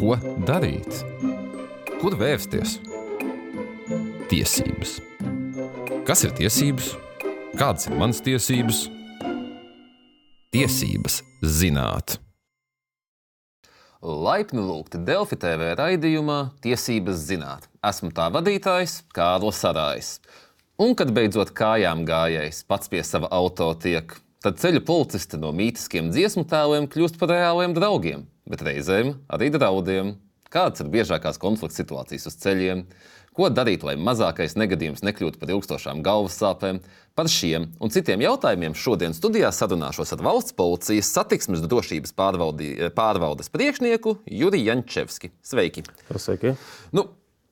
Ko darīt? Kur vērsties? Tiesības. Kas ir tiesības? Kādas ir manas tiesības? Tiesības zināt. Laipni lūgti Delfi TV raidījumā Tiesības zināt. Esmu tā vadītājs Kārlis Sarājs. Un, kad beidzot kājām gājējs pats pie sava auto tiek, tad ceļu policisti no mītiskiem dziesmu tēliem kļūst par reāliem draugiem, bet reizēm arī draudiem. Kādas ir biežākās konflikta situācijas uz ceļiem? Ko darīt, lai mazākais negadījums nekļūtu par ilgstošām galvas sāpēm? Par šiem un citiem jautājumiem šodien studijā sarunāšos ar valsts policijas satiksmes drošības pārvaldi, pārvaldes priekšnieku Juriju Jančevski. Sveiki! Sveiki. Nu,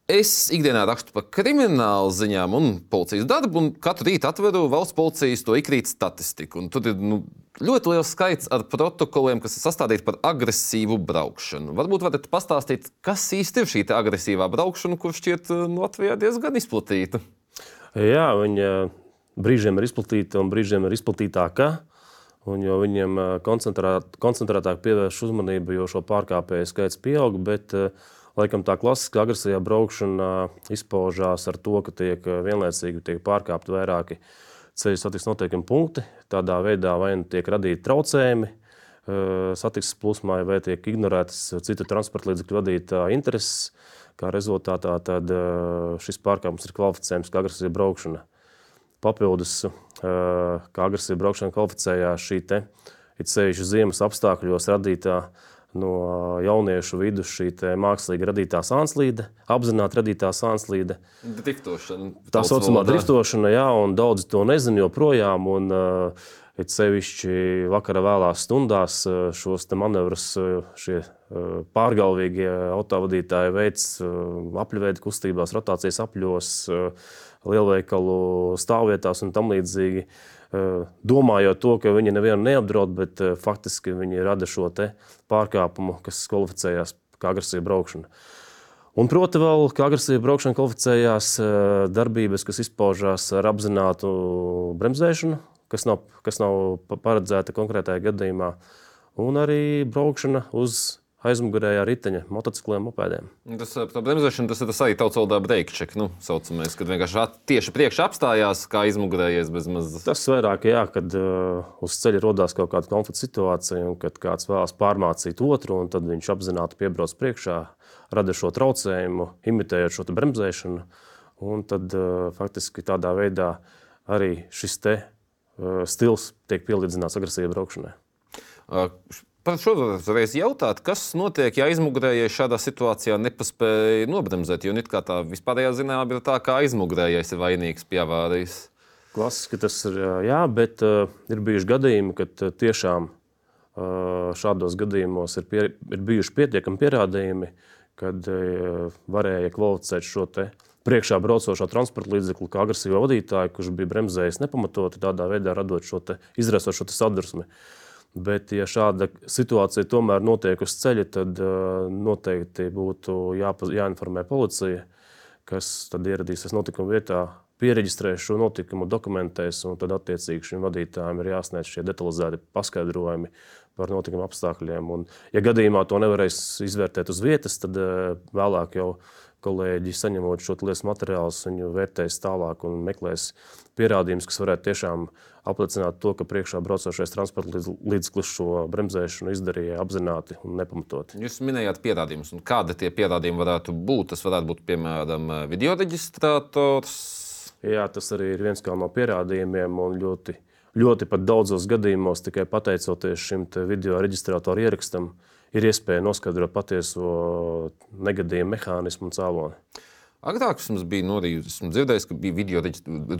Es ikdienā rakstu par kriminālu ziņām un policijas darbu, un katru rītu atveru valsts policijas to ikrīt statistiku. Un tur ir nu, ļoti liels skaits ar protokoliem, kas ir sastādīti par agresīvu braukšanu. Varbūt varat pastāstīt, kas īsti ir šī agresīvā braukšana, kurš šķiet nu, Latvijā diezgan izplatīta. Jā, viņa brīžiem ir izplatīta un brīžiem ir izplatītāka. Un jo viņiem koncentrēt, koncentrētāk pievērš uzmanību, jo šo pārkāpēju skaits pieaug. Bet, uh, Laikam tā klasiskā agresīvā braukšana izpaužās ar to, ka tiek vienlaicīgi tiek pārkāpti vairāki ceļu satiksmes noteikumi punkti. Tādā veidā vai nu tiek radīti traucējumi satiksmes plūsmai, vai tiek ignorētas citu transporta līdzekļu vadītāju intereses. Kā rezultātā tad šis pārkāpums ir kvalificējams kā agresīva braukšana. Papildus, kā agresīva braukšana kvalificējās šī te, it sevišķi ziemas apstākļos radītā no jauniešu vidus šī mākslīgi radītā sānslīde, apzināti radītā sānslīde. Driftošana. Tā saucamā driftošana, jā, un daudzi to nezina joprojām. Un, uh, It sevišķi vakarā vēlās stundās šos manevrus šie pārgalvīgie autovadītāji veids apļveida kustībās, rotācijas apļos, lielveikalu stāvvietās un tam līdzīgi. Domājot to, ka viņi nevienu neapdraud, bet faktiski viņi rada šo pārkāpumu, kas kvalificējās kā agresīva braukšana. Un, proti, vēl kā agresīva braukšana kvalificējās darbības, kas izpaužās ar apzinātu bremzēšanu, kas nav, kas nav paredzēta konkrētajā gadījumā, un arī braukšana uz aizmugurējā riteņa, motocikliem, mopēdiem. Tas par bremzēšanu tas ir tas arī tautas valodā breakcheck, nu, saucamais, kad vienkārši tieši priekšā apstājās, kā aizmugurējais bez mazas. Tas vairāk, jā, kad uh, uz ceļa rodās kaut kāda konflikta situācija, un kad kāds vēlas pārmācīt otru, un tad viņš apzināti piebrauc priekšā, rada šo traucējumu, imitējot šo bremzēšanu, un tad uh, faktiski tādā veidā arī šis te Eh, stils tiek pielīdzināts agresīvai braukšanai. Eh, par šo reiz jautāt, kas notiek, ja aizmugurējais šādā situācijā nepaspēja nobremzēt? Jo kā tā vispārējā zināmā ir tā, ka aizmugurējais ir vainīgs pie avārijas. Klasiski tas ir, jā, bet uh, ir bijuši gadījumi, kad uh, tiešām uh, šādos gadījumos ir, pie, ir bijuši pietiekami pierādījumi, kad uh, varēja kvalificēt šo te uh, priekšā braucošo transporta līdzekli kā agresīvo vadītāju, kurš bija bremzējis nepamatoti, tādā veidā radot šo te, izraisot šo sadursmi. Bet, ja šāda situācija tomēr notiek uz ceļa, tad uh, noteikti būtu jāpa, jāinformē policija, kas tad ieradīsies notikuma vietā, pieregistrēs šo notikumu, dokumentēs, un tad attiecīgi šim vadītājam ir jāsniedz šie detalizēti paskaidrojumi par notikuma apstākļiem. Un, ja gadījumā to nevarēs izvērtēt uz vietas, tad uh, vēlāk jau kolēģi, saņemot šo lietu materiālu, viņu vērtēs tālāk un meklēs pierādījumus, kas varētu tiešām apliecināt to, ka priekšā braucošais transporta līdzeklis šo bremzēšanu izdarīja apzināti un nepamatoti. Jūs minējāt pierādījumus, un kādi tie pierādījumi varētu būt? Tas varētu būt piemēram video reģistrators. Jā, tas arī ir viens no pierādījumiem, un ļoti, ļoti pat daudzos gadījumos tikai pateicoties šim video reģistratoru ierakstam, uh, ir iespēja noskaidrot patieso negadījumu mehānismu un cēloni. Agrāk mums bija dzirdējis, ka bija video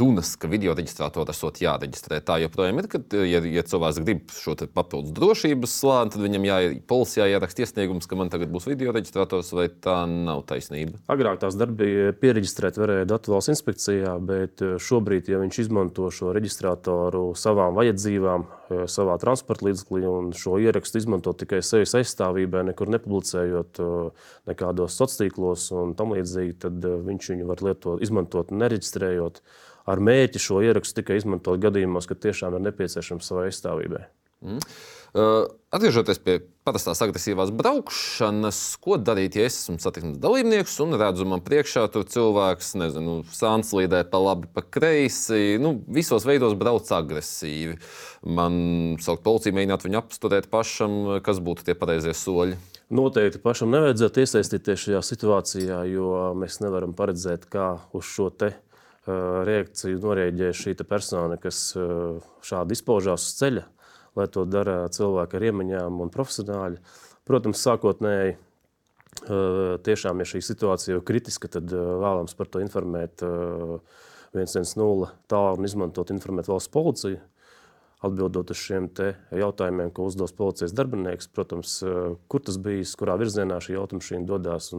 runas, ka video reģistrātori esot jāreģistrē. Tā joprojām ir, ka, ja, ja cilvēks grib šo papildus drošības slāni, tad viņam jāiet policijā jāraksta iesniegums, ka man tagad būs video reģistrators, vai tā nav taisnība. Agrāk tās darbi bija pieregistrēt varēja datu valsts inspekcijā, bet eh, šobrīd, ja viņš izmanto šo reģistratoru savām vajadzībām, eh, savā transporta līdzeklī un šo ierakstu izmanto tikai sevis aizstāvībai, nekur nepublicējot eh, nekādos sociālos tīklos un tam līdzīgi, tad viņš viņu var lietot, izmantot nereģistrējot. Ar mērķi šo ierakstu tikai izmantot gadījumos, kad tiešām ir nepieciešams savai aizstāvībai. Mm. Uh, atgriežoties pie parastās agresīvās braukšanas, ko darīt, ja es esmu satiksmes dalībnieks un redzu, man priekšā tur cilvēks, nezinu, sāns līdē pa labi, pa kreisi, nu, visos veidos brauc agresīvi. Man saukt policiju, mēģināt viņu apsturēt pašam, kas būtu tie pareizie soļi. Noteikti pašam nevajadzētu iesaistīties šajā situācijā, jo mēs nevaram paredzēt, kā uz šo te reakciju norēģē šī persona, kas šādi izpaužās uz ceļa lai to dara cilvēki ar iemaņām un profesionāļi. Protams, sākotnēji tiešām, ja šī situācija ir kritiska, tad vēlams par to informēt 110 tālāk un izmantot informēt valsts policiju. Atbildot uz šiem jautājumiem, ko uzdos policijas darbinieks, protams, kur tas bijis, kurā virzienā šī automašīna dodas.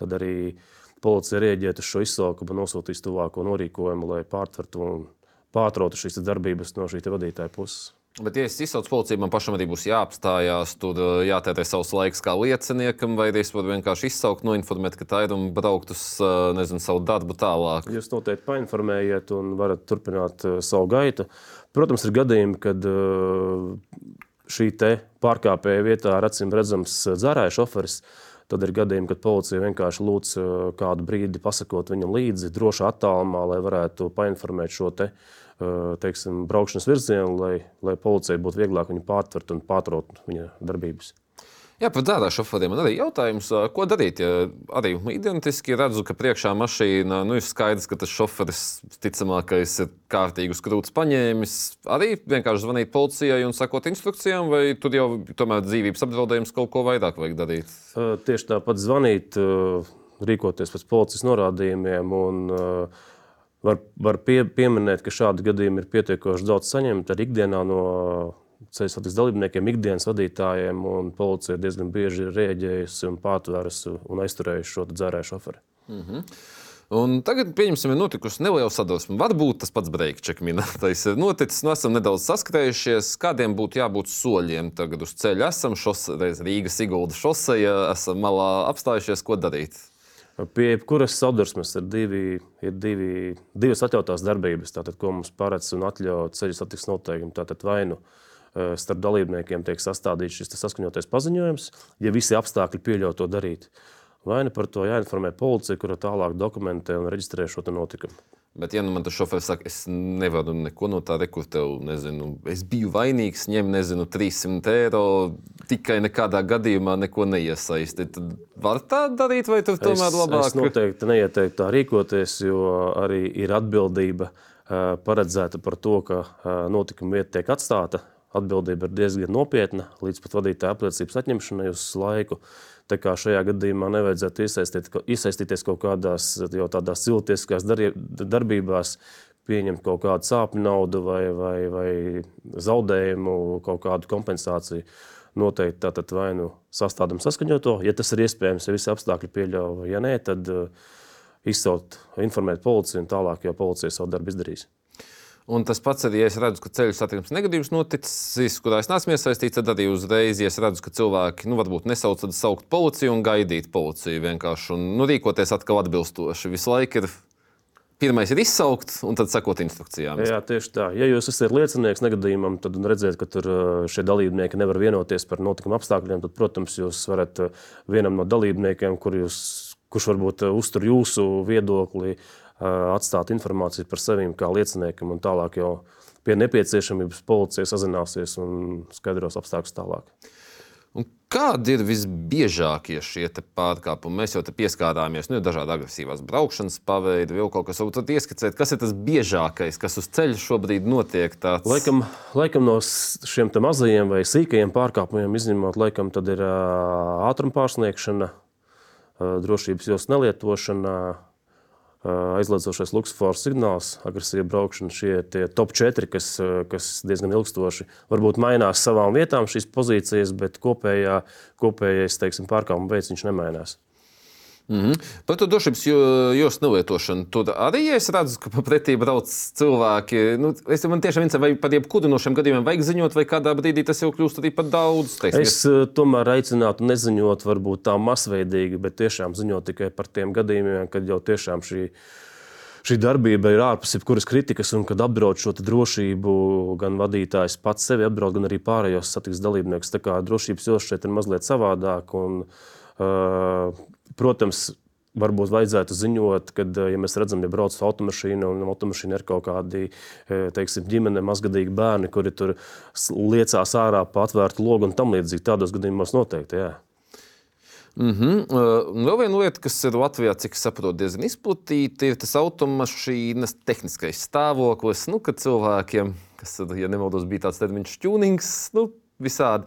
Tad arī policija rēģēt uz šo izsaukumu, nosūtīs tuvāko norīkojumu, lai pārtvertu un pārtrautu šīs darbības no šī vadītāja puses. Bet, ja es izsaucu policiju, man pašam arī būs jāapstājās, tur uh, jātērē savs laiks kā lieciniekam, vai arī es varu vienkārši izsaukt, noinformēt, ka tā ir un braukt uz uh, nezinu, savu darbu tālāk. Jūs noteikti painformējiet un varat turpināt uh, savu gaitu. Protams, ir gadījumi, kad šī pārkāpēja vietā ir acīm redzams dzērāja šoferis. Tad ir gadījumi, kad policija vienkārši lūdz kādu brīdi pasakot viņam līdzi, drošā attālumā, lai varētu painformēt šo te teiksim, braukšanas virzienu, lai, lai policijai būtu vieglāk viņu pārtvert un pārtraut viņa darbības. Jā, par dārza šoferiem man arī jautājums, ko darīt. Ja arī identiski redzu, ka priekšā mašīna nu, ir skaidrs, ka tas šoferis ticamākais ir kārtīgi uz krūts paņēmis. Arī vienkārši zvanīt policijai un sakot instrukcijām, vai tur jau tomēr dzīvības apdraudējums kaut ko vairāk vajag darīt? Tieši tāpat zvanīt, rīkoties pēc policijas norādījumiem. Un, uh, Var, var pie, pieminēt, ka šādi gadījumi ir pietiekoši daudz saņemti arī ikdienā no ceļu satiksmes dalībniekiem, ikdienas vadītājiem. Policija diezgan bieži ir rēģējusi un pārtvērusi un aizturējusi šo dzērēju šoferi. Mm -hmm. Un tagad, pieņemsim, ir notikusi neliela sadursme. Varbūt tas pats breakčeks minētais ir noticis. Nu, esam nedaudz saskrējušies. Kādiem būtu jābūt soļiem tagad uz ceļa? Esam šos, Rīgas Igulda šoseja, esam malā apstājušies. Ko darīt? Pie jebkuras sadursmes ir, divi, ir divi, divas atļautās darbības, tātad, ko mums paredz un atļauj ceļu satiksmes noteikumi. Tātad vai nu e, starp dalībniekiem tiek sastādīts šis saskaņotais paziņojums, ja visi apstākļi pieļauj to darīt. Vai nu par to jāinformē policija, kura tālāk dokumentē un reģistrē šo notikumu. Bet, ja nu man tas šoferis saka, es nevaru neko no tā rekurtēt, nezinu, es biju vainīgs, ņem, nezinu, 300 eiro, tikai nekādā gadījumā neko neiesaistīt, tad var tā darīt, vai tur tomēr es, labāk? Es noteikti neieteiktu tā rīkoties, jo arī ir atbildība paredzēta par to, ka notikuma vieta tiek atstāta. Atbildība ir diezgan nopietna, līdz pat vadītāja apliecības atņemšanai uz laiku. Tā kā šajā gadījumā nevajadzētu iesaistīt, iesaistīties kaut kādās tādās cilvēciskās darbībās, pieņemt kaut kādu sāpju naudu vai, vai, vai zaudējumu, kaut kādu kompensāciju. Noteikti tātad vai nu sastādām saskaņoto, ja tas ir iespējams, ja visi apstākļi pieļauj, ja nē, tad uh, izsaukt, informēt policiju un tālāk jau policija savu darbu izdarīs. Un tas pats arī, ja es redzu, ka ceļu satiksmes negadījums noticis, kurā es neesmu iesaistīts, tad arī uzreiz, ja es redzu, ka cilvēki nu, varbūt nesauc, tad saukt policiju un gaidīt policiju vienkārši un nu, rīkoties atkal atbilstoši. Visu laiku ir Pirmais ir izsaukt, un tad sekot instrukcijām. Jā, tieši tā. Ja jūs esat liecinieks negadījumam, tad redzēt, ka tur šie dalībnieki nevar vienoties par notikuma apstākļiem, tad, protams, jūs varat vienam no dalībniekiem, kur jūs, kurš varbūt uztur jūsu viedokli, atstāt informāciju par sevi kā lieciniekam, un tālāk jau pie nepieciešamības policija sazināsies un skaidros apstākļus tālāk. Un kādi ir visbiežākie šie pārkāpumi? Mēs jau pieskārāmies nu, dažādām agresīvās braukšanas paveidi, vēl kaut kas tāds. Ieskicēt, kas ir tas biežākais, kas uz ceļa šobrīd notiek? Tāds... Laikam, laikam no šiem mazajiem vai sīkajiem pārkāpumiem izņemot, laikam tad ir ātruma pārsniegšana, drošības joslas nelietošana, aizliedzošais luksofors signāls, agresīva braukšana. Šie ir top 4, kas, kas diezgan ilgstoši varbūt mainās savām vietām, šīs pozīcijas, bet kopējā, kopējais teiksim, pārkāpuma veids nemainās. Mm -hmm. Par to drošības joslas nelietošanu. Tur arī ja es redzu, ka pretī brauc cilvēki. Nu, es man tiešām interesē, vai par jebkuru no šiem gadījumiem vajag ziņot, vai kādā brīdī tas jau kļūst arī par daudz. Teiksim. Es uh, tomēr aicinātu neziņot, varbūt tā masveidīgi, bet tiešām ziņot tikai par tiem gadījumiem, kad jau tiešām šī šī darbība ir ārpus jebkuras kritikas, un kad apdraud šo drošību, gan vadītājs pats sevi apdraud, gan arī pārējos satiksmes dalībniekus. Tā kā drošības josla šeit ir mazliet savādāk. Un, uh, protams, varbūt vajadzētu ziņot, kad ja mēs redzam, ja brauc automašīna un automašīna ir kaut kādi teiksim, ģimene, mazgadīgi bērni, kuri tur liecās ārā pa atvērtu logu un tam līdzīgi. Tādos gadījumos noteikti. Jā. Mm -hmm. uh, vēl viena lieta, kas ir Latvijā, cik es saprotu, diezgan izplatīta, ir tas automašīnas tehniskais stāvoklis. Nu, kad cilvēkiem, kas, ja nemaldos, bija tāds termins, tunings, nu, visādi.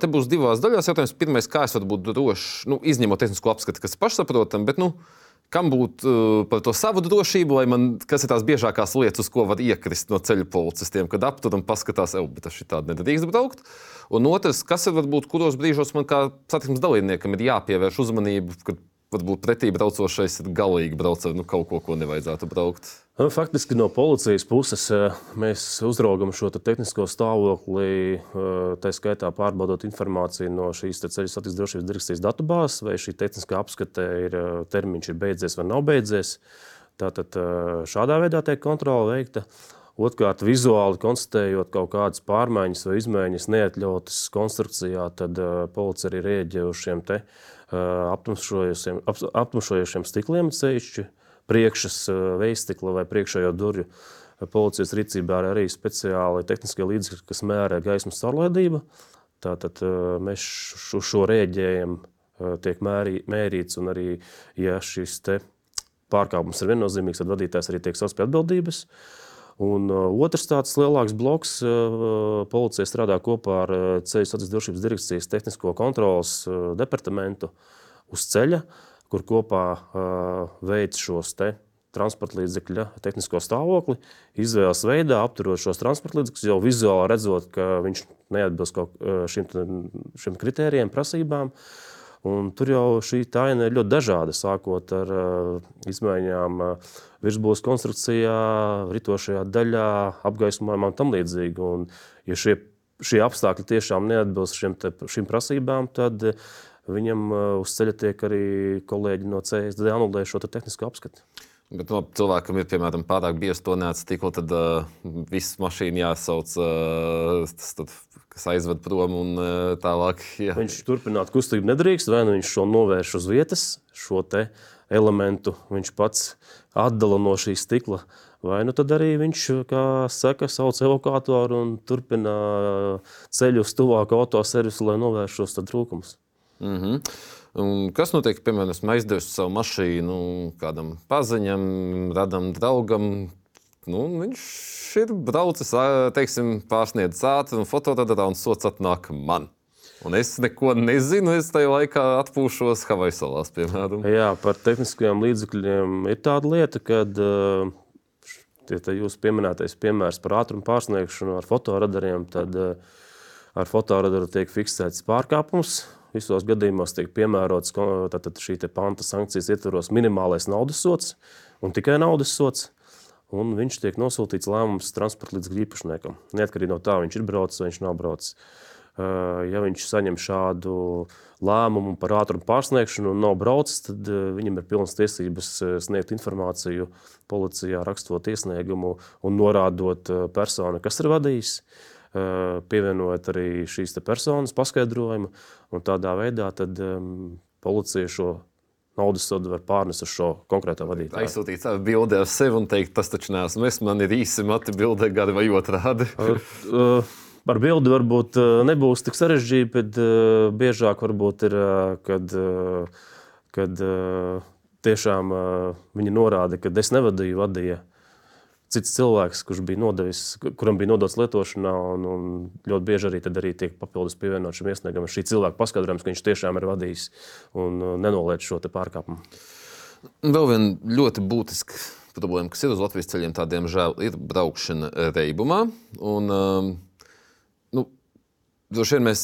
Te būs divās daļās jautājums. Pirmais, kā es varu būt drošs, nu, izņemot tehnisko apskatu, kas ir pašsaprotami, bet nu, kam būt uh, par to savu drošību, lai man, kas ir tās biežākās lietas, uz ko var iekrist no ceļu policistiem, kad aptur un paskatās, ej, bet tas ir tāds nedrīkst braukt. Un otrs, kas ir varbūt, kuros brīžos man kā satiksmes dalībniekam ir jāpievērš uzmanība, kad varbūt pretī braucošais ir galīgi braucis ar nu, kaut ko, ko nevajadzētu braukt. Nu, faktiski no policijas puses eh, mēs uzraugam šo tehnisko stāvokli, eh, tā skaitā pārbaudot informāciju no šīs ceļu satiksmes drošības direkcijas datubāzes, vai šī tehniskā apskate ir eh, termiņš ir beidzies vai nav beidzies. Tātad šādā veidā tiek kontrole veikta. Otrkārt, vizuāli konstatējot kaut kādas pārmaiņas vai izmaiņas neatļautas konstrukcijā, tad uh, policija arī rēģē uz šiem te, uh, aptumšojošiem, ap, aptumšojošiem stikliem, ceļšķi, priekšas uh, veistikla vai priekšējo durvju. Policijas rīcībā ir arī speciāli tehniskie līdzekļi, kas mērē gaismas caurlaidību. Tātad uh, mēs šo, šo rēģējam, uh, tiek mērī, mērīts, un arī, ja šis pārkāpums ir viennozīmīgs, tad vadītājs arī tiek saucts pie atbildības. Uh, Un uh, otrs tāds lielāks bloks uh, policija strādā kopā ar uh, Ceļu satiksmes drošības direkcijas tehnisko kontrolas departamentu uz ceļa, kur kopā veic šos te transporta līdzekļa tehnisko stāvokli, izvēles veidā apturot šos transporta līdzekļus, jau vizuāli redzot, ka viņš neatbilst šim, šim kritērijiem, prasībām. Un tur jau šī taina ir ļoti dažāda, sākot ar uh, izmaiņām uh, virsbūves konstrukcijā, ritošajā daļā, apgaismojumā un tam līdzīgi. Un, ja šie, šie apstākļi tiešām neatbilst šiem, te, šīm prasībām, tad uh, viņam uh, uz ceļa tiek arī kolēģi no CSD anulē šo tehnisko apskatu. Bet no cilvēkam ir piemēram pārāk bieza to neatstikla, tad uh, viss mašīna jāsauc, uh, tas, tad kas aizved prom un e, tālāk. Jā. Viņš turpināt kustību nedrīkst, vai nu viņš šo novērš uz vietas, šo elementu viņš pats atdala no šī stikla. Vai nu tad arī viņš, kā saka, sauc evakuātoru un turpina ceļu uz tuvāku autoservisu, lai novērš šos trūkumus. Mm -hmm. Un kas notiek, piemēram, esmu aizdevis savu mašīnu kādam paziņam, radam draugam, nu, viņš ir braucis, teiksim, pārsniedzis ātrumu, fotoradarā un sots atnāk man. Un es neko nezinu. Es tajā laikā atpūšos Havaju salās, piemēram. Jā, par tehniskajiem līdzekļiem ir tāda lieta, ka tie jūs pieminētais piemērs par ātrumu pārsniegšanu ar fotoradariem, tad ar fotoradaru tiek fiksēts pārkāpums. Visos gadījumos tiek piemērots šī panta sankcijas ietvaros minimālais naudas sots un tikai naudas sots un viņš tiek nosūtīts lēmums transporta līdzekļu īpašniekam. Neatkarīgi no tā, viņš ir braucis vai viņš nav braucis. Ja viņš saņem šādu lēmumu par ātrumu pārsniegšanu un nav braucis, tad viņam ir pilnas tiesības sniegt informāciju policijā, rakstot iesniegumu un norādot personu, kas ir vadījis, pievienojot arī šīs personas paskaidrojumu. Tādā veidā policija šo naudas sodu var pārnest uz šo konkrēto vadītāju. Aizsūtīt savu bildi ar sevi un teikt, tas taču neesmu es, man ir īsi mati bildē gadi vai otrādi. Ar bildi varbūt nebūs tik sarežģīti, bet biežāk varbūt ir, kad, kad tiešām viņi norāda, ka es nevadīju, vadīju cits cilvēks, kurš bija nodevis, kuram bija nodots lietošanā, un, un ļoti bieži arī, arī tiek papildus pievienot šim iesniegumam šī cilvēka paskaidrojums, ka viņš tiešām ir vadījis un uh, nenoliedz šo pārkāpumu. Vēl viena ļoti būtiska problēma, kas ir uz Latvijas ceļiem, tādiem žēl, ir braukšana reibumā. Un, um, Droši vien mēs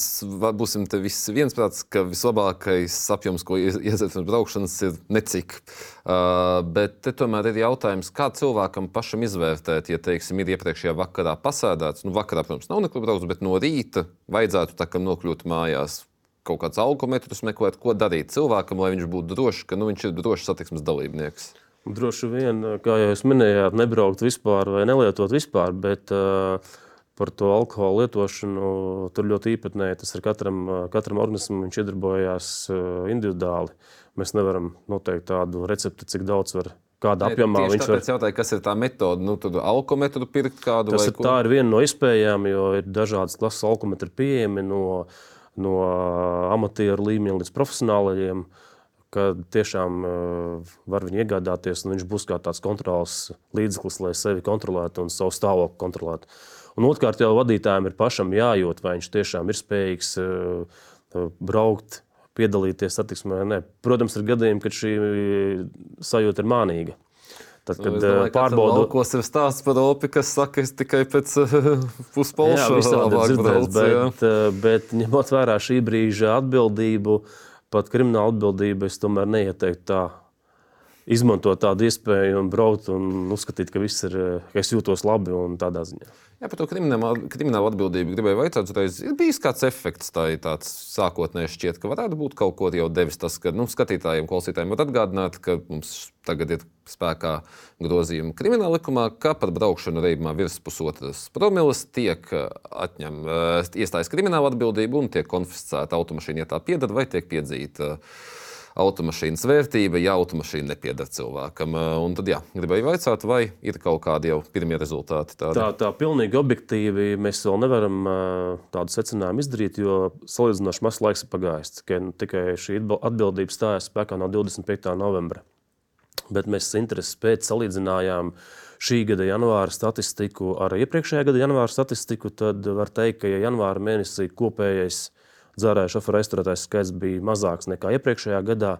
būsim te visi viensprāts, ka vislabākais apjoms, ko iezēt pirms braukšanas, ir necik. Uh, bet tomēr ir jautājums, kā cilvēkam pašam izvērtēt, ja, teiksim, ir iepriekšējā vakarā pasēdēts. Nu, vakarā, protams, nav nekur braukt, bet no rīta vajadzētu tā kā nokļūt mājās. Kaut kāds alkometrus meklēt, ko darīt cilvēkam, lai viņš būtu drošs, ka nu, viņš ir drošs satiksmes dalībnieks. Droši vien, kā jau jūs minējāt, nebraukt vispār vai nelietot vispār, bet uh, par to alkohola lietošanu tur ļoti īpatnēji. Tas ir katram, katram organismam, viņš iedarbojās uh, individuāli. Mēs nevaram noteikt tādu recepti, cik daudz var. Kādā apjomā viņš var jautāju, kas ir tā metode? Nu, tad alkometru pirkt kādu Tas ir, ko? tā ir viena no iespējām, jo ir dažādas klases alkometri pieejami no, no amatieru līmeņa līdz profesionālajiem. Kad tiešām uh, var viņu iegādāties, un viņš būs kā tāds kontrols līdzeklis, lai sevi kontrolētu un savu stāvokli kontrolētu. Un otrkārt, jau vadītājiem ir pašam jājūt, vai viņš tiešām ir spējīgs uh, braukt, piedalīties satiksmē. vai nē. Protams, ir gadījumi, kad šī sajūta ir mānīga. Tad, kad uh, ka pārbaudot, Laukos ir stāsts par opi, kas saka, es tikai pēc uh, braucu, jā. bet, eh, bet ņemot vērā šī brīža atbildību, pat krimināla atbildību, es tomēr neieteiktu tā izmantot tādu iespēju un braukt un uzskatīt, ka viss ir, ka es jūtos labi un tādā ziņā. Jā, par to kriminālu, kriminālu atbildību gribēju jautāt, vai ir bijis kāds efekts tā, tāds sākotnēji šķiet, ka varētu būt kaut ko jau devis tas, ka nu, skatītājiem, klausītājiem var atgādināt, ka mums tagad ir spēkā grozījumi krimināla likumā, ka par braukšanu reibumā virs pusotras promilas tiek atņem, eh, iestājas krimināla atbildība un tiek konfiscēta automašīna, ja tā pieder, vai tiek piedzīta automašīnas vērtība, ja automašīna nepieder cilvēkam. Eh, Un tad, jā, gribēju jautāt, vai ir kaut kādi jau pirmie rezultāti tādi? Tā, tā pilnīgi objektīvi mēs vēl nevaram eh, tādu secinājumu izdarīt, jo salīdzinoši mazs laiks ir pagājis. Tikai, tikai šī atbil- atbildība stājās spēkā no 25. novembra. Bet mēs interesi pēc salīdzinājām šī gada janvāra statistiku ar iepriekšējā gada janvāra statistiku. Tad var teikt, ka ja janvāra mēnesī kopējais dzērāju šoferu aizturētājs skaits bija mazāks nekā iepriekšējā gadā.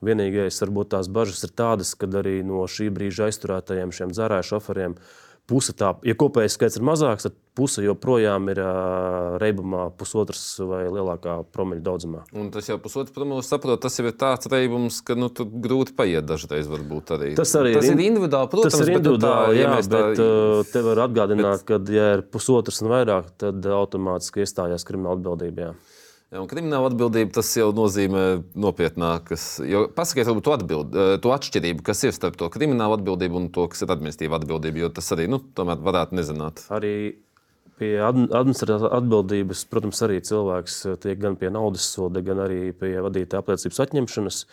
Vienīgais, varbūt tās bažas ir tādas, ka arī no šī brīža aizturētajiem šiem dzērāju šoferiem puse tā, ja kopējais skaits ir mazāks, tad puse joprojām ir ā, reibumā pusotras vai lielākā promiļu daudzumā. Un tas jau pusotru promili saprot, tas jau ir tāds reibums, ka nu, tur grūti paiet dažreiz. varbūt Arī. Tas arī tas ir ir in- individuāli. Protams, Tas ir bet nu individuāli, tā, ja jā, mēs tā- bet uh, te var atgādināt, ka, ja ir pusotrs un vairāk, tad automātiski iestājās krimināla atbildība. Un krimināla atbildība tas jau nozīmē nopietnākas. Pasakiet, varbūt to, atbild, eh, to atšķirību, kas ir starp to kriminālu atbildību un to, kas ir administratīva atbildība. Jo tas arī nu, tomēr varētu nezināt. Arī pie admi- administratīvās atbildības, protams, arī cilvēks uh, tiek gan pie naudas soda, gan arī pie vadītāja apliecības atņemšanas.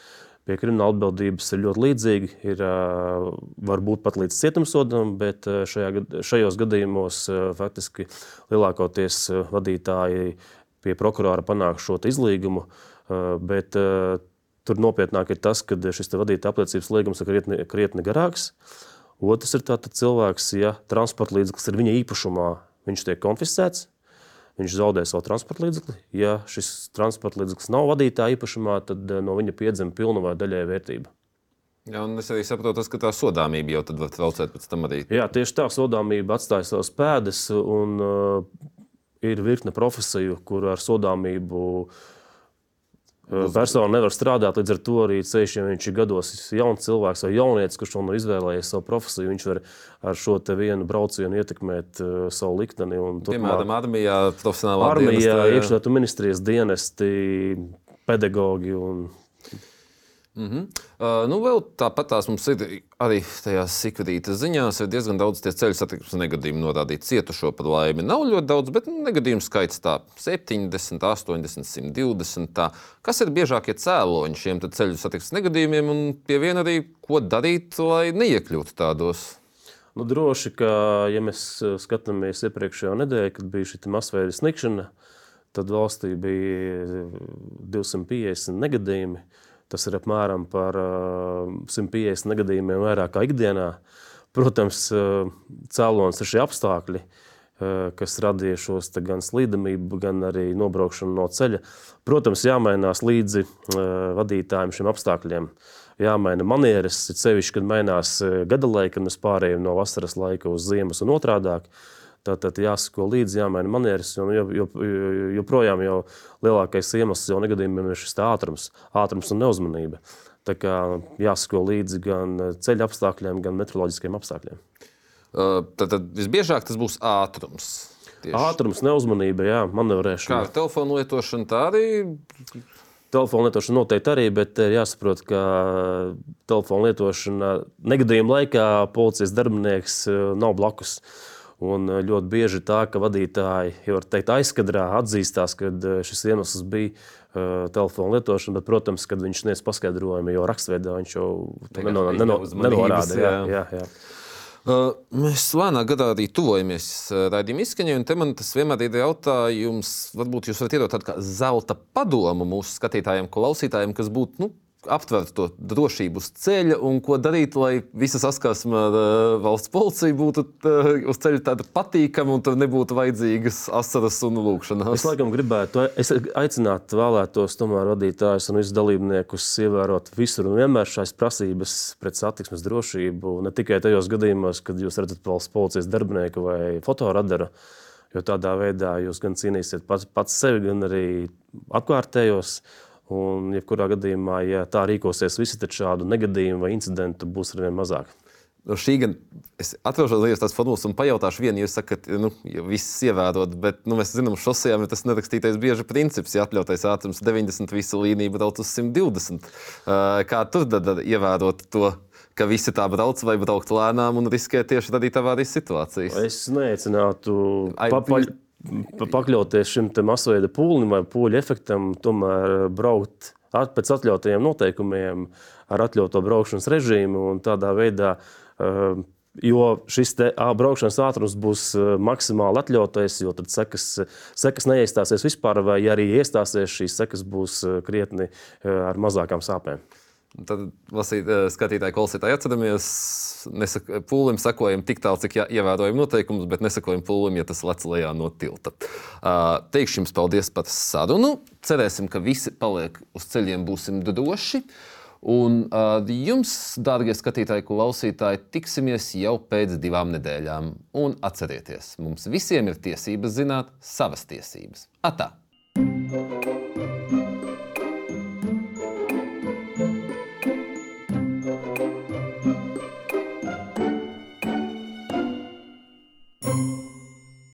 Pie krimināla atbildības ir ļoti līdzīgi. Ir uh, varbūt pat līdz cietumsodam, bet šajā, šajos gadījumos faktiski lielākoties vadītāji pie prokurora panāk šo izlīgumu. uh, Bet uh, tur nopietnāk ir tas, ka šis vadītāja apliecības liegums ir krietni, krietni garāks. Otrs ir tāds cilvēks, ja transporta līdzeklis ir viņa īpašumā, viņš tiek konfiscēts. Viņš zaudē savu transporta līdzekli. Ja šis transporta līdzeklis nav vadītāja īpašumā, tad eh, no viņa piedzima pilna vai daļēja vērtība. Jā, un es arī saprotu, tas, ka tā sodāmība jau tad var traucēt pēc tam arī. Jā, tieši tā sodāmība atstāja savas pēdas, un ir virkne profesiju, kur ar sodāmību uh, persona nevar strādāt. Līdz ar to arī ceļš, ja viņš ir gados jauns cilvēks vai jaunietis, kurš vēl nav izvēlējies savu profesiju, viņš var ar šo vienu braucienu ietekmēt uh, savu likteni. Piemēram, armijā, profesionālā armijā, dienestā, iekšlietu ministrijas dienesti, pedagogi un Uh, nu, vēl tāpat tās mums ir arī tajās sikvītas ziņās, ir diezgan daudz tie ceļu satiksmes negadījumu norādīti. Cietušo par laimi nav ļoti daudz, bet nu, negadījumu skaits tā 70, 80, 120. Tā. Kas ir biežākie cēloņi šiem ceļu satiksmes negadījumiem un pie viena arī, ko darīt, lai neiekļūtu tādos? Nu, droši, ka, ja mēs eh, skatāmies iepriekšējā nedēļā, kad bija šī masveida snikšana, tad valstī bija 250 negadījumi. Tas ir apmēram par eh, 150 negadījumiem vairāk kā ikdienā. Protams, eh, cēlonis ir šie apstākļi, eh, kas radīja šos gan slīdamību, gan arī nobraukšanu no ceļa. Protams, jāmainās līdzi eh, vadītājiem šiem apstākļiem. Jāmaina manieres, sevišķi, kad mainās eh, gada laika, kad mēs pārējām no vasaras laika uz ziemas un otrādāk. Tātad jāsako līdzi, jāmaina manieres, jo, jo, jo, jo- joprojām jau lielākais iemesls jau negadījumiem ir šis ātrums, ātrums un neuzmanība. Tā kā jāsako līdzi gan ceļa apstākļiem, gan meteoroloģiskiem apstākļiem. Uh, tad, tad visbiežāk tas būs ātrums. Tieši. Ātrums, neuzmanība, jā, Kā manevrēšana. ar telefonu lietošanu, tā arī Telefona lietošana noteikti arī, bet ir jāsaprot, ka telefona lietošana negadījuma laikā policijas darbinieks eh, nav blakus. Un eh, ļoti bieži tā, ka vadītāji jau teikt, aizkadrā atzīstās, ka eh, šis iemesls bija uh, telefona lietošana, bet, protams, kad viņš sniedz paskaidrojumu, jo rakstveidā viņš jau to neno, neno, nenorāda. Jā, jā, jā. Uh, mēs lēnām gadā arī tuvojamies raidījuma izskaņai, un te man tas vienmēr ir jautājums, varbūt jūs varat iedot tādu kā zelta padomu mūsu skatītājiem, klausītājiem, kas būtu nu, aptvert to drošību uz ceļa un ko darīt, lai visa saskarsme ar uh, valsts policiju būtu uh, uz ceļa tāda patīkama un tur nebūtu vajadzīgas asaras un lūkšanas. Es laikam gribētu, es aicinātu vēlētos tomēr vadītājus un visus dalībniekus ievērot visur un vienmēr šīs prasības pret satiksmes drošību, ne tikai tajos gadījumos, kad jūs redzat valsts policijas darbinieku vai fotoradaru, jo tādā veidā jūs gan cīnīsiet pats, pats sevi, gan arī apkārtējos. Un, jebkurā gadījumā, ja tā rīkosies visi, tad šādu negadījumu vai incidentu būs arvien mazāk. No šī gan es atvēršu līdzi tās formulas un pajautāšu vienu, jūs sakat, nu, ja viss ievērot, bet nu, mēs zinām, šosejām ir tas nerakstītais bieži princips, ja atļautais ātrums 90, visa līnija brauc uz 120. Kā tur tad ievērot to? Ka visi tā brauc vai braukt lēnām un riskē tieši avārijas situācijas. Es neicinātu papaļ, pakļauties šim masveida pūlim vai pūļu efektam, tomēr braukt pēc atļautajiem noteikumiem, ar atļautu braukšanas režīmu un tādā veidā. Uh, jo šis braukšanas ātrums būs maksimāli atļautais, jo tad sekas, sekas neiestāsies vispār, vai arī iestāsies, šīs sekas būs krietni ar mazākām sāpēm. Tad lasīt, eh, skatītāji, klausītāji, atceramies, nesaka, pūlim sakojam tik tālu, cik ievērojam noteikumus, bet nesakojam pūlim, ja tas lec lejā no tilta. Uh, teikšu jums paldies par sarunu. Cerēsim, ka visi paliek uz ceļiem, būsim droši. Un uh, jums, dārgie skatītāji, klausītāji, tiksimies jau pēc divām nedēļām. Un atcerieties, mums visiem ir tiesības zināt savas tiesības. Atā! thank you